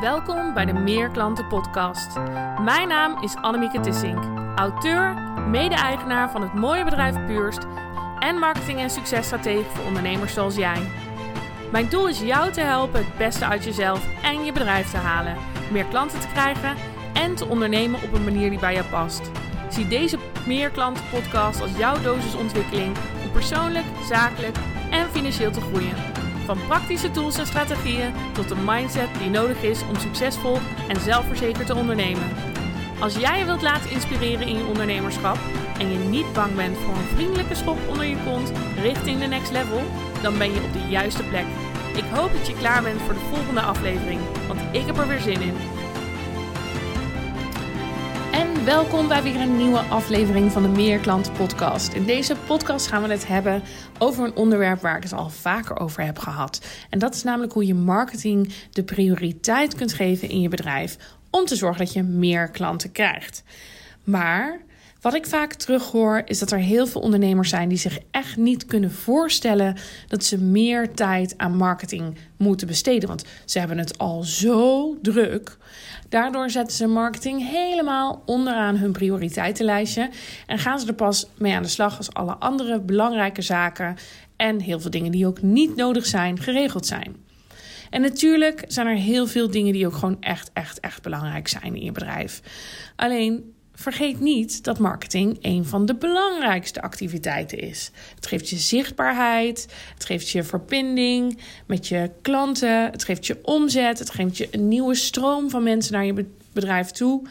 Welkom bij de Meer Klanten Podcast. Mijn naam is Annemieke Tissink, auteur, mede-eigenaar van het mooie bedrijf Puurst en marketing- en successtratege voor ondernemers zoals jij. Mijn doel is jou te helpen het beste uit jezelf en je bedrijf te halen, meer klanten te krijgen en te ondernemen op een manier die bij jou past. Zie deze Meer Klanten Podcast als jouw dosis ontwikkeling om persoonlijk, zakelijk en financieel te groeien. Van praktische tools en strategieën tot de mindset die nodig is om succesvol en zelfverzekerd te ondernemen. Als jij je wilt laten inspireren in je ondernemerschap en je niet bang bent voor een vriendelijke schop onder je kont richting de next level, dan ben je op de juiste plek. Ik hoop dat je klaar bent voor de volgende aflevering, want ik heb er weer zin in. Welkom bij weer een nieuwe aflevering van de Meer Klanten Podcast. In deze podcast gaan we het hebben over een onderwerp waar ik het al vaker over heb gehad. En dat is namelijk hoe je marketing de prioriteit kunt geven in je bedrijf om te zorgen dat je meer klanten krijgt. Maar wat ik vaak terughoor is dat er heel veel ondernemers zijn die zich echt niet kunnen voorstellen dat ze meer tijd aan marketing moeten besteden. Want ze hebben het al zo druk. Daardoor zetten ze marketing helemaal onderaan hun prioriteitenlijstje en gaan ze er pas mee aan de slag als alle andere belangrijke zaken en heel veel dingen die ook niet nodig zijn geregeld zijn. En natuurlijk zijn er heel veel dingen die ook gewoon echt, echt, echt belangrijk zijn in je bedrijf. Alleen vergeet niet dat marketing een van de belangrijkste activiteiten is. Het geeft je zichtbaarheid, het geeft je verbinding met je klanten, het geeft je omzet, het geeft je een nieuwe stroom van mensen naar je bedrijf toe.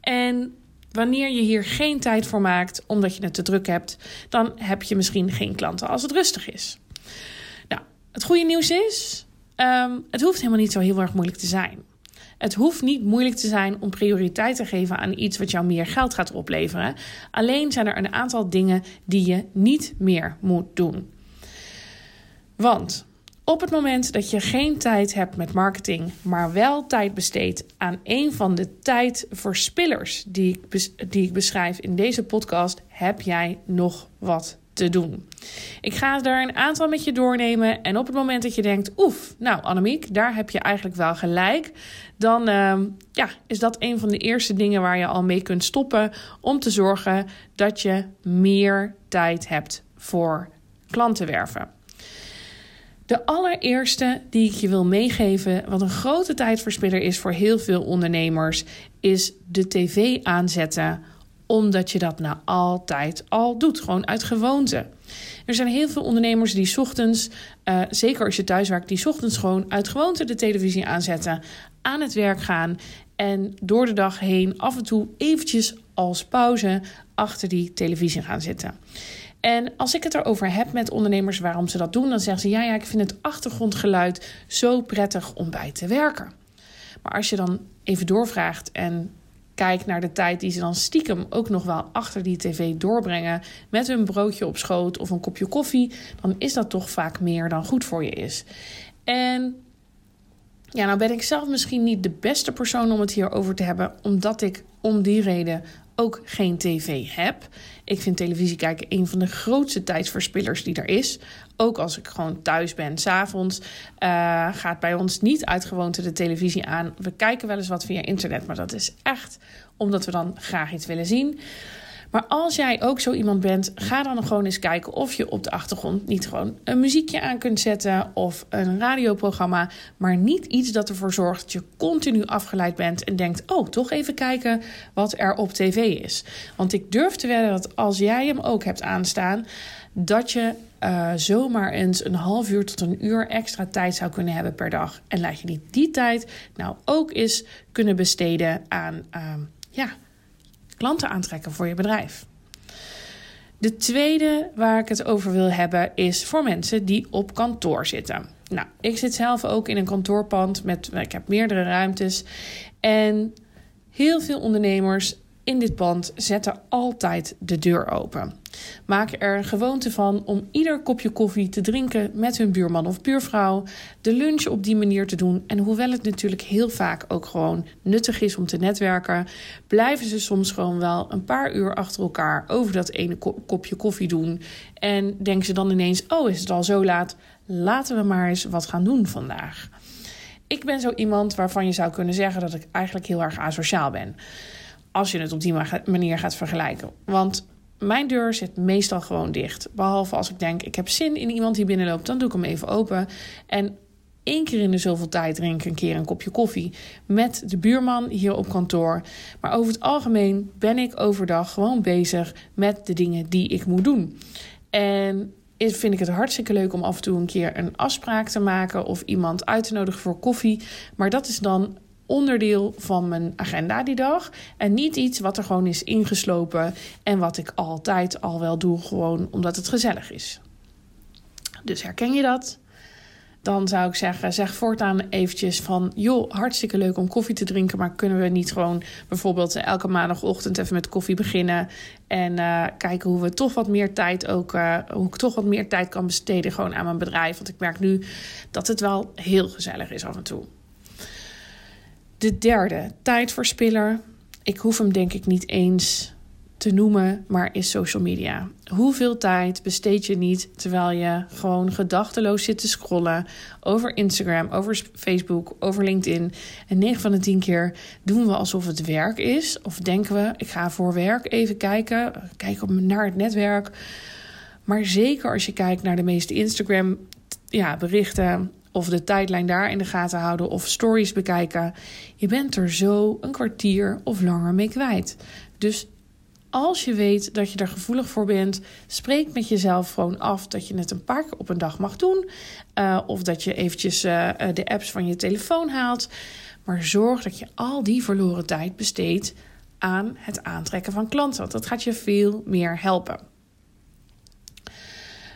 En wanneer je hier geen tijd voor maakt omdat je het te druk hebt, dan heb je misschien geen klanten als het rustig is. Nou, het goede nieuws is, ehm, het hoeft helemaal niet zo heel erg moeilijk te zijn. Het hoeft niet moeilijk te zijn om prioriteit te geven aan iets wat jou meer geld gaat opleveren. Alleen zijn er een aantal dingen die je niet meer moet doen. Want op het moment dat je geen tijd hebt met marketing, maar wel tijd besteedt aan een van de tijdverspillers die ik, die ik beschrijf in deze podcast, heb jij nog wat te doen. Ik ga er een aantal met je doornemen. En op het moment dat je denkt, oef, nou Annemiek, daar heb je eigenlijk wel gelijk. Dan uh, ja, is dat een van de eerste dingen waar je al mee kunt stoppen. Om te zorgen dat je meer tijd hebt voor klantenwerven. De allereerste die ik je wil meegeven, wat een grote tijdverspiller is voor heel veel ondernemers, is de tv aanzetten omdat je dat nou altijd al doet, gewoon uit gewoonte. Er zijn heel veel ondernemers die ochtends, uh, zeker als je thuis werkt, die ochtends gewoon uit gewoonte de televisie aanzetten, aan het werk gaan en door de dag heen af en toe eventjes als pauze achter die televisie gaan zitten. En als ik het erover heb met ondernemers waarom ze dat doen, dan zeggen ze: ja, ja, ik vind het achtergrondgeluid zo prettig om bij te werken. Maar als je dan even doorvraagt en kijk naar de tijd die ze dan stiekem ook nog wel achter die tv doorbrengen met hun broodje op schoot of een kopje koffie, dan is dat toch vaak meer dan goed voor je is. En ja, nou ben ik zelf misschien niet de beste persoon om het hierover te hebben, omdat ik om die reden ook geen tv heb. Ik vind televisie kijken een van de grootste tijdsverspillers die er is. Ook als ik gewoon thuis ben. S'avonds uh, gaat bij ons niet uit gewoonte de televisie aan. We kijken wel eens wat via internet, maar dat is echt omdat we dan graag iets willen zien. Maar als jij ook zo iemand bent, ga dan gewoon eens kijken of je op de achtergrond niet gewoon een muziekje aan kunt zetten of een radioprogramma, maar niet iets dat ervoor zorgt dat je continu afgeleid bent en denkt: oh, toch even kijken wat er op tv is. Want ik durf te wedden dat als jij hem ook hebt aanstaan, dat je uh, zomaar eens een half uur tot een uur extra tijd zou kunnen hebben per dag. En laat je niet die tijd nou ook eens kunnen besteden aan uh, ja, klanten aantrekken voor je bedrijf. De tweede waar ik het over wil hebben is voor mensen die op kantoor zitten. Nou, ik zit zelf ook in een kantoorpand met ik heb meerdere ruimtes en heel veel ondernemers in dit pand zetten altijd de deur open. Maken er een gewoonte van om ieder kopje koffie te drinken met hun buurman of buurvrouw, de lunch op die manier te doen. En hoewel het natuurlijk heel vaak ook gewoon nuttig is om te netwerken, blijven ze soms gewoon wel een paar uur achter elkaar over dat ene kopje koffie doen. En denken ze dan ineens: Oh, is het al zo laat? Laten we maar eens wat gaan doen vandaag. ik ben zo iemand waarvan je zou kunnen zeggen dat ik eigenlijk heel erg asociaal ben. Als je het op die manier gaat vergelijken. Want mijn deur zit meestal gewoon dicht. Behalve als ik denk, ik heb zin in iemand die binnenloopt, dan doe ik hem even open. En één keer in de zoveel tijd drink ik een keer een kopje koffie met de buurman hier op kantoor. Maar over het algemeen ben ik overdag gewoon bezig met de dingen die ik moet doen. En vind ik het hartstikke leuk om af en toe een keer een afspraak te maken of iemand uit te nodigen voor koffie. Maar dat is dan onderdeel van mijn agenda die dag. En niet iets wat er gewoon is ingeslopen en wat ik altijd al wel doe, gewoon omdat het gezellig is. Dus herken je dat? dan zou ik zeggen, zeg voortaan eventjes van... joh, hartstikke leuk om koffie te drinken... maar kunnen we niet gewoon bijvoorbeeld elke maandagochtend even met koffie beginnen... en uh, kijken hoe we toch wat meer tijd ook... Uh, hoe ik toch wat meer tijd kan besteden gewoon aan mijn bedrijf. Want ik merk nu dat het wel heel gezellig is af en toe. De derde, tijdverspiller. Ik hoef hem denk ik niet eens te noemen, maar is social media. Hoeveel tijd besteed je niet terwijl je gewoon gedachteloos zit te scrollen over Instagram, over Facebook, over LinkedIn? En 9 van de 10 keer doen we alsof het werk is. Of denken we, ik ga voor werk even kijken, kijken naar het netwerk. Maar zeker als je kijkt naar de meeste Instagram ja, berichten of de tijdlijn daar in de gaten houden of stories bekijken. Je bent er zo een kwartier of langer mee kwijt. Dus als je weet dat je er gevoelig voor bent, spreek met jezelf gewoon af dat je het een paar keer op een dag mag doen. Uh, of dat je eventjes uh, de apps van je telefoon haalt. Maar zorg dat je al die verloren tijd besteedt aan het aantrekken van klanten. Want dat gaat je veel meer helpen.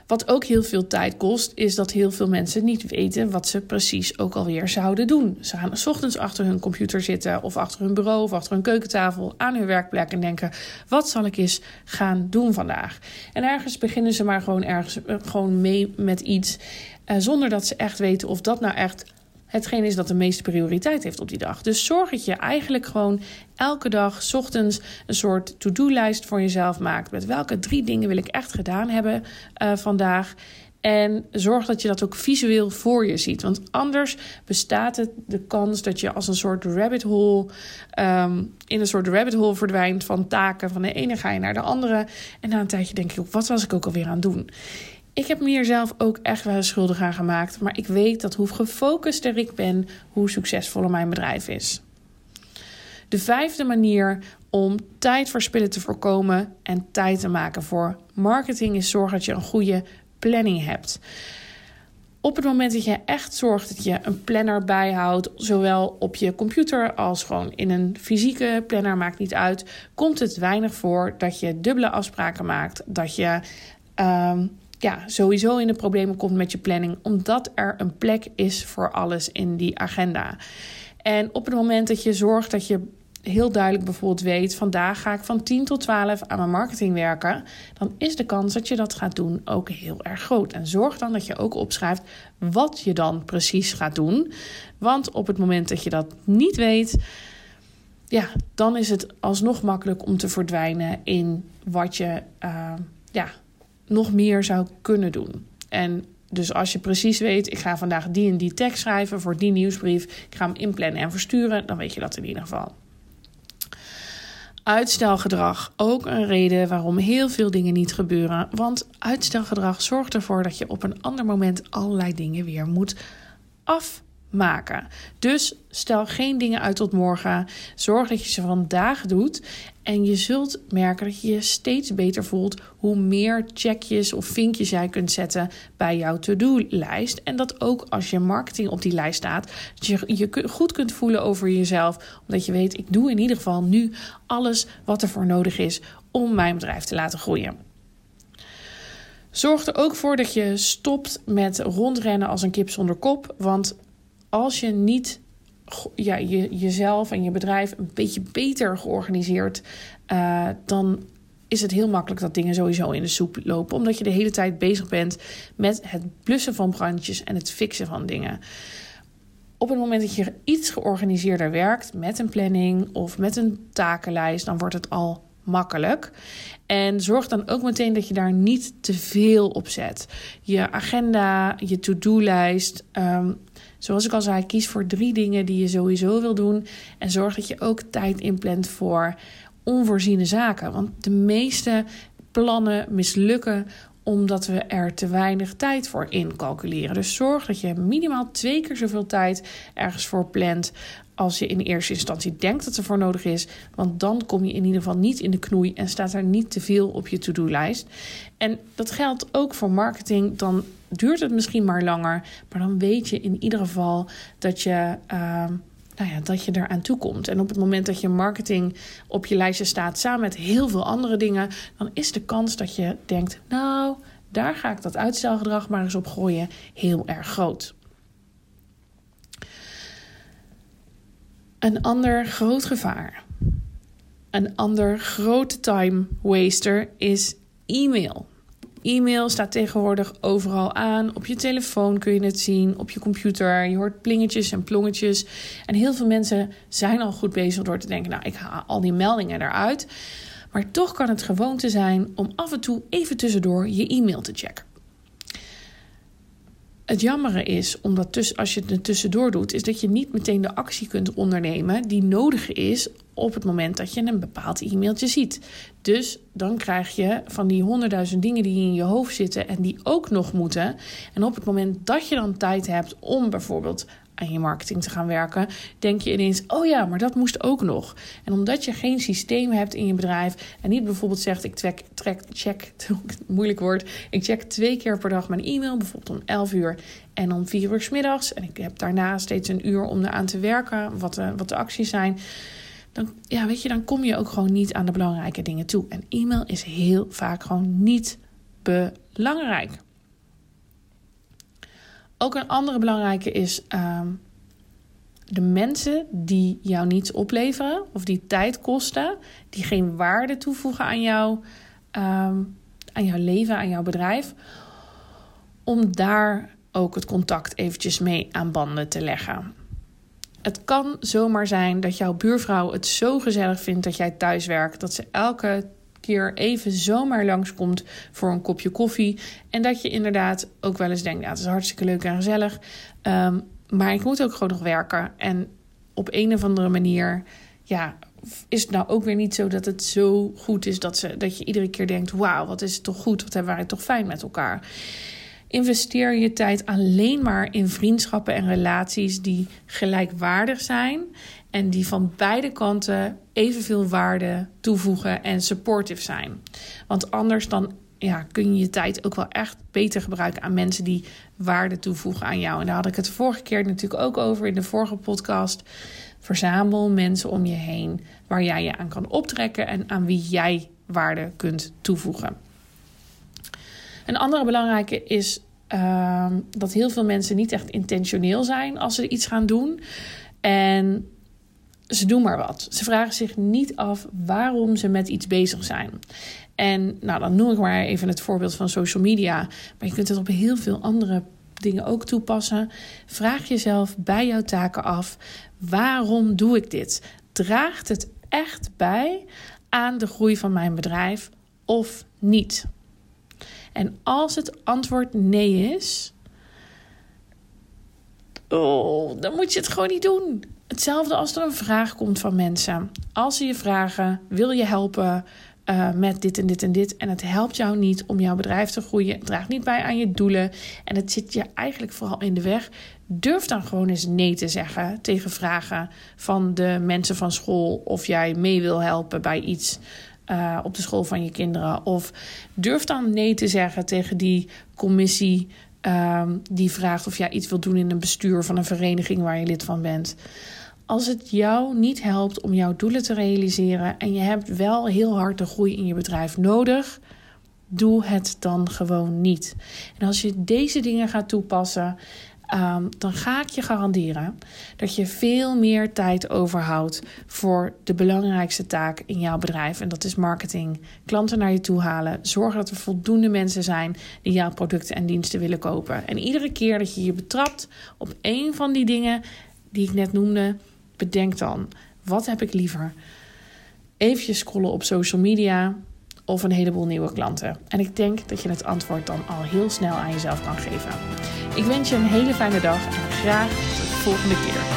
Wat ook heel veel tijd kost, is dat heel veel mensen niet weten wat ze precies ook alweer zouden doen. Ze gaan s ochtends achter hun computer zitten, of achter hun bureau, of achter hun keukentafel aan hun werkplek en denken: wat zal ik eens gaan doen vandaag? En ergens beginnen ze maar gewoon ergens eh, gewoon mee met iets, uh, zonder dat ze echt weten of dat nou echt hetgeen is dat de meeste prioriteit heeft op die dag. Dus zorg dat je eigenlijk gewoon elke dag ochtends een soort to-do-lijst voor jezelf maakt. Met welke drie dingen wil ik echt gedaan hebben uh, vandaag. En zorg dat je dat ook visueel voor je ziet. Want anders bestaat het de kans dat je als een soort rabbit hole. Um, in een soort rabbit hole verdwijnt van taken. Van de ene ga je naar de andere. En na een tijdje denk je ook: wat was ik ook alweer aan het doen? Ik heb me hier zelf ook echt wel schuldig aan gemaakt. Maar ik weet dat hoe gefocuster ik ben, hoe succesvoller mijn bedrijf is. De vijfde manier om tijdverspillen te voorkomen en tijd te maken voor marketing is zorgen dat je een goede planning hebt. Op het moment dat je echt zorgt dat je een planner bijhoudt, zowel op je computer als gewoon in een fysieke planner, maakt niet uit, komt het weinig voor dat je dubbele afspraken maakt, dat je um, ja, sowieso in de problemen komt met je planning, omdat er een plek is voor alles in die agenda. En op het moment dat je zorgt dat je heel duidelijk bijvoorbeeld weet: vandaag ga ik van 10 tot 12 aan mijn marketing werken, dan is de kans dat je dat gaat doen ook heel erg groot. En zorg dan dat je ook opschrijft wat je dan precies gaat doen. Want op het moment dat je dat niet weet, ja, dan is het alsnog makkelijk om te verdwijnen in wat je uh, ja, nog meer zou kunnen doen. En dus als je precies weet, ik ga vandaag die en die tekst schrijven voor die nieuwsbrief, ik ga hem inplannen en versturen, dan weet je dat in ieder geval. Uitstelgedrag, ook een reden waarom heel veel dingen niet gebeuren. Want uitstelgedrag zorgt ervoor dat je op een ander moment allerlei dingen weer moet af maken. Dus stel geen dingen uit tot morgen. Zorg dat je ze vandaag doet. En je zult merken dat je je steeds beter voelt hoe meer checkjes of vinkjes jij kunt zetten bij jouw to-do-lijst. En dat ook als je marketing op die lijst staat, dat je je goed kunt voelen over jezelf. Omdat je weet, ik doe in ieder geval nu alles wat er voor nodig is om mijn bedrijf te laten groeien. Zorg er ook voor dat je stopt met rondrennen als een kip zonder kop. Want als je niet ja, je, jezelf en je bedrijf een beetje beter georganiseerd, uh, dan is het heel makkelijk dat dingen sowieso in de soep lopen. Omdat je de hele tijd bezig bent met het blussen van brandjes en het fixen van dingen. Op het moment dat je iets georganiseerder werkt met een planning of met een takenlijst, dan wordt het al makkelijk. En zorg dan ook meteen dat je daar niet te veel op zet. Je agenda, je to-do-lijst. Ehm, zoals ik al zei, kies voor drie dingen die je sowieso wil doen. En zorg dat je ook tijd inplant voor onvoorziene zaken. Want de meeste plannen mislukken omdat we er te weinig tijd voor incalculeren. Dus zorg dat je minimaal twee keer zoveel tijd ergens voor plant als je in eerste instantie denkt dat er voor nodig is. Want dan kom je in ieder geval niet in de knoei en staat er niet te veel op je to-do-lijst. En dat geldt ook voor marketing. Dan duurt het misschien maar langer, maar dan weet je in ieder geval dat je. Uh, nou ja, dat je eraan toe komt. En op het moment dat je marketing op je lijstje staat samen met heel veel andere dingen, dan is de kans dat je denkt: Nou, daar ga ik dat uitstelgedrag maar eens op gooien, heel erg groot. Een ander groot gevaar, een ander grote time waster is e-mail. E-mail staat tegenwoordig overal aan. Op je telefoon kun je het zien, op je computer. Je hoort plingetjes en plongetjes. En heel veel mensen zijn al goed bezig door te denken: Nou, ik haal al die meldingen eruit. Maar toch kan het gewoonte zijn om af en toe even tussendoor je e-mail te checken. Het jammere is, omdat als je het tussendoor doet, is dat je niet meteen de actie kunt ondernemen die nodig is op het moment dat je een bepaald e-mailtje ziet. Dus dan krijg je van die honderdduizend dingen die in je hoofd zitten en die ook nog moeten. En op het moment dat je dan tijd hebt om bijvoorbeeld aan je marketing te gaan werken, denk je ineens: oh ja, maar dat moest ook nog. En omdat je geen systeem hebt in je bedrijf en niet bijvoorbeeld zegt: ik trek, trek check, moeilijk woord, ik check twee keer per dag mijn e-mail, bijvoorbeeld om 11 uur en om 4 uur s middags. En ik heb daarna steeds een uur om eraan te werken, wat de, wat de acties zijn. Dan, ja, weet je, dan kom je ook gewoon niet aan de belangrijke dingen toe. En e-mail is heel vaak gewoon niet belangrijk. Ook een andere belangrijke is uh, de mensen die jou niets opleveren of die tijd kosten, die geen waarde toevoegen aan jou, uh, aan jouw leven, aan jouw bedrijf, om daar ook het contact eventjes mee aan banden te leggen. Het kan zomaar zijn dat jouw buurvrouw het zo gezellig vindt dat jij thuis werkt, dat ze elke even zomaar langskomt voor een kopje koffie. En dat je inderdaad ook wel eens denkt: ja, het is hartstikke leuk en gezellig. Um, maar ik moet ook gewoon nog werken. En op een of andere manier, ja, is het nou ook weer niet zo dat het zo goed is dat, ze, dat je iedere keer denkt: wauw, wat is het toch goed, wat hebben wij toch fijn met elkaar. Investeer je tijd alleen maar in vriendschappen en relaties die gelijkwaardig zijn en die van beide kanten evenveel waarde toevoegen en supportive zijn. Want anders dan ja, kun je je tijd ook wel echt beter gebruiken aan mensen die waarde toevoegen aan jou. En daar had ik het vorige keer natuurlijk ook over in de vorige podcast. Verzamel mensen om je heen waar jij je aan kan optrekken en aan wie jij waarde kunt toevoegen. Een andere belangrijke is uh, dat heel veel mensen niet echt intentioneel zijn als ze iets gaan doen. En ze doen maar wat. Ze vragen zich niet af waarom ze met iets bezig zijn. En nou, dan noem ik maar even het voorbeeld van social media. Maar je kunt het op heel veel andere dingen ook toepassen. Vraag jezelf bij jouw taken af: waarom doe ik dit? Draagt het echt bij aan de groei van mijn bedrijf of niet? En als het antwoord nee is, oh, dan moet je het gewoon niet doen. Hetzelfde als er een vraag komt van mensen. Als ze je vragen: wil je helpen uh, met dit en dit en dit? En het helpt jou niet om jouw bedrijf te groeien. Het draagt niet bij aan je doelen. En het zit je eigenlijk vooral in de weg. Durf dan gewoon eens nee te zeggen tegen vragen van de mensen van school. Of jij mee wil helpen bij iets. Uh, op de school van je kinderen. Of durf dan nee te zeggen tegen die commissie um, die vraagt of jij iets wilt doen in een bestuur van een vereniging waar je lid van bent. Als het jou niet helpt om jouw doelen te realiseren en je hebt wel heel hard de groei in je bedrijf nodig, doe het dan gewoon niet. En als je deze dingen gaat toepassen, um, dan ga ik je garanderen dat je veel meer tijd overhoudt voor de belangrijkste taak in jouw bedrijf. En dat is marketing. Klanten naar je toe halen. Zorgen dat er voldoende mensen zijn die jouw producten en diensten willen kopen. En iedere keer dat je je betrapt op een van die dingen die ik net noemde, bedenk dan: wat heb ik liever? eventjes scrollen op social media of een heleboel nieuwe klanten? En ik denk dat je het antwoord dan al heel snel aan jezelf kan geven. Ik wens je een hele fijne dag en graag tot de volgende keer.